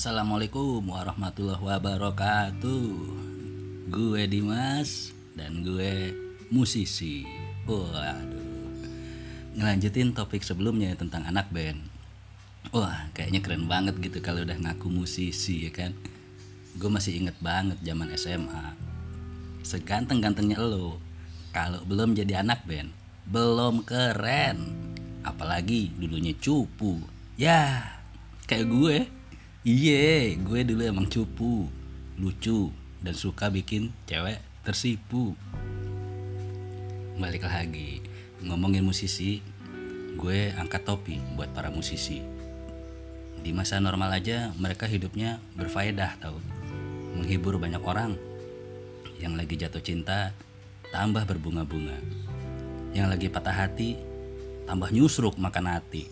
Assalamualaikum warahmatullahi wabarakatuh. Gue Dimas dan gue musisi. Waduh. Ngelanjutin topik sebelumnya tentang anak band. Wah kayaknya keren banget gitu kalau udah ngaku musisi ya kan? Gue masih inget banget zaman SMA Seganteng-gantengnya lo Kalau belum jadi anak band Belum keren. Apalagi dulunya cupu. Ya kayak gue Iya, gue dulu emang cupu, lucu, dan suka bikin cewek tersipu. Balik lagi, ngomongin musisi, gue angkat topi buat para musisi. Di masa normal aja mereka hidupnya berfaedah tau, menghibur banyak orang. Yang lagi jatuh cinta, tambah berbunga-bunga. Yang lagi patah hati, tambah nyusruk makan hati.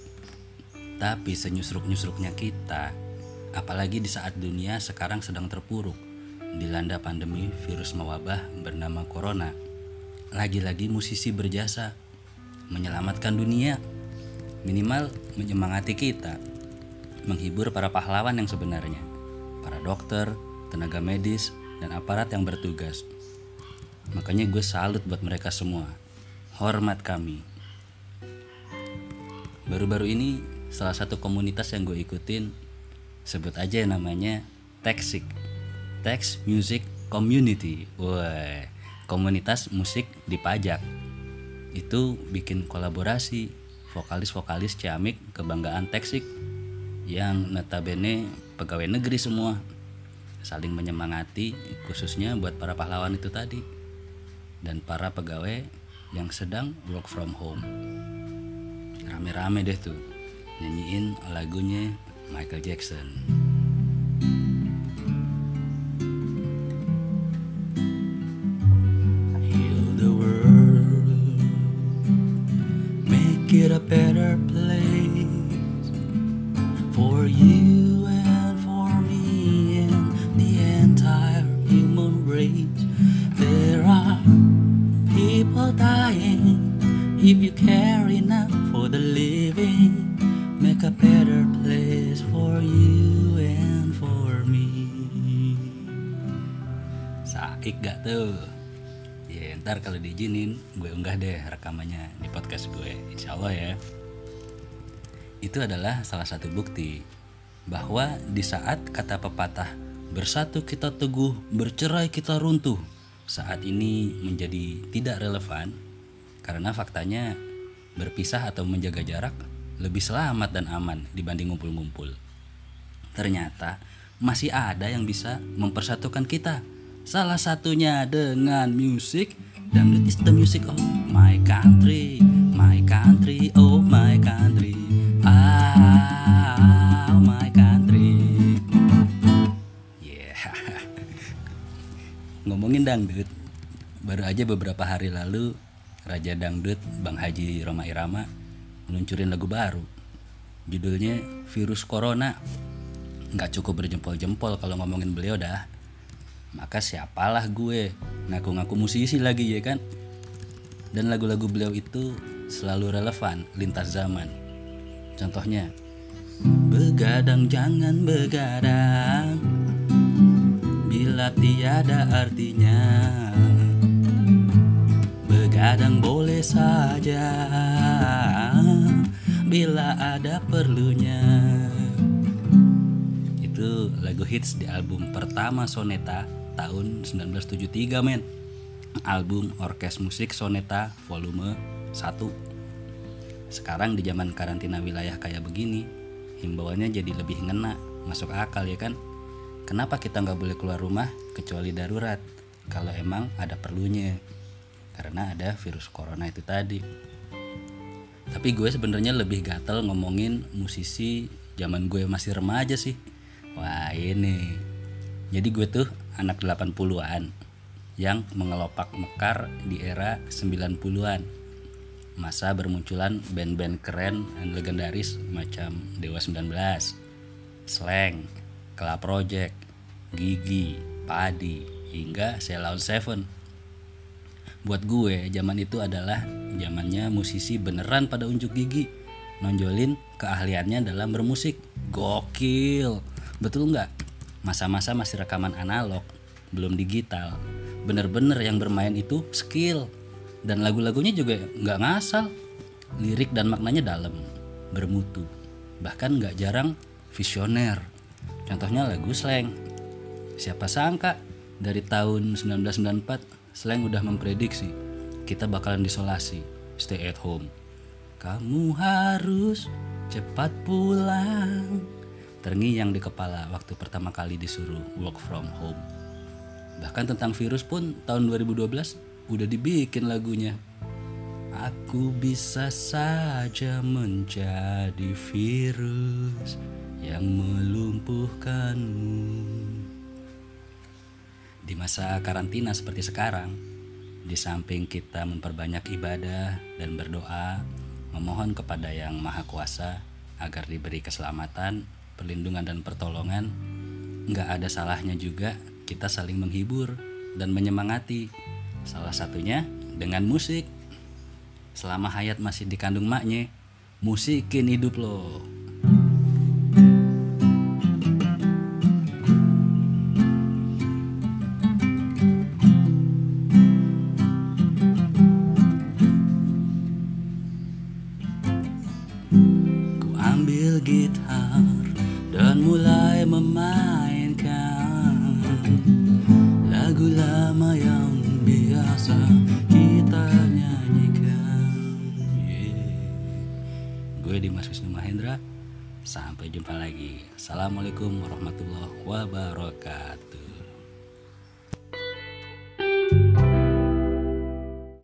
Tapi senyusruk-nyusruknya kita, apalagi di saat dunia sekarang sedang terpuruk dilanda pandemi virus mewabah bernama corona. Lagi-lagi musisi berjasa menyelamatkan dunia, minimal menyemangati kita, menghibur para pahlawan yang sebenarnya, para dokter, tenaga medis, dan aparat yang bertugas. Makanya gue salut buat mereka semua. Hormat kami. Baru-baru ini salah satu komunitas yang gue ikutin sebut aja namanya Texik Tex Music Community. Wah, komunitas musik di pajak. Itu bikin kolaborasi vokalis-vokalis ciamik kebanggaan Texik yang notabene pegawai negeri semua. Saling menyemangati khususnya buat para pahlawan itu tadi. Dan para pegawai yang sedang work from home. Rame-rame deh tuh nyanyiin lagunya Michael Jackson. Heal the world, make it a better place for you and for me and the entire human race. There are people dying if you care Saik gak tuh? Ya ntar kalau diizinin gue unggah deh rekamannya di podcast gue Insya Allah ya Itu adalah salah satu bukti Bahwa di saat kata pepatah Bersatu kita teguh, bercerai kita runtuh Saat ini menjadi tidak relevan Karena faktanya berpisah atau menjaga jarak lebih selamat dan aman dibanding ngumpul-ngumpul. Ternyata masih ada yang bisa mempersatukan kita. Salah satunya dengan musik. Dangdut is the music of my country, my country, oh my country, ah my country. Yeah. Ngomongin dangdut, baru aja beberapa hari lalu Raja Dangdut Bang Haji Roma Irama meluncurin lagu baru judulnya virus corona nggak cukup berjempol-jempol kalau ngomongin beliau dah maka siapalah gue ngaku-ngaku musisi lagi ya kan? Dan lagu-lagu beliau itu selalu relevan lintas zaman. Contohnya begadang jangan begadang. Bila tiada artinya begadang boleh saja. Bila ada perlunya. Itu lagu hits di album pertama Soneta tahun 1973 men. Album Orkes Musik Soneta volume 1. Sekarang di zaman karantina wilayah kayak begini, himbauannya jadi lebih ngena, masuk akal ya kan? Kenapa kita nggak boleh keluar rumah kecuali darurat? Kalau emang ada perlunya, karena ada virus corona itu tadi tapi gue sebenarnya lebih gatel ngomongin musisi zaman gue masih remaja sih wah ini jadi gue tuh anak 80-an yang mengelopak mekar di era 90-an masa bermunculan band-band keren dan legendaris macam Dewa 19 Slang, Club Project, Gigi, Padi, hingga Ceylon Seven. Buat gue zaman itu adalah zamannya musisi beneran pada unjuk gigi nonjolin keahliannya dalam bermusik. Gokil. Betul nggak? Masa-masa masih rekaman analog, belum digital. Bener-bener yang bermain itu skill. Dan lagu-lagunya juga nggak ngasal. Lirik dan maknanya dalam, bermutu. Bahkan nggak jarang visioner. Contohnya lagu slang. Siapa sangka dari tahun 1994 slang udah memprediksi kita bakalan disolasi, stay at home. Kamu harus cepat pulang. Terngiang di kepala waktu pertama kali disuruh work from home. Bahkan tentang virus pun tahun 2012 udah dibikin lagunya. Aku bisa saja menjadi virus yang melumpuhkanmu. Di masa karantina seperti sekarang, di samping kita memperbanyak ibadah dan berdoa, memohon kepada Yang Maha Kuasa agar diberi keselamatan, perlindungan dan pertolongan, nggak ada salahnya juga kita saling menghibur dan menyemangati. Salah satunya dengan musik. Selama hayat masih dikandung maknya, musikin hidup lo. Ku ambil gitar mulai memainkan lagu lama yang biasa kita nyanyikan. Yeah. Gue Dimas Wisnu Mahendra. Sampai jumpa lagi. Assalamualaikum warahmatullahi wabarakatuh.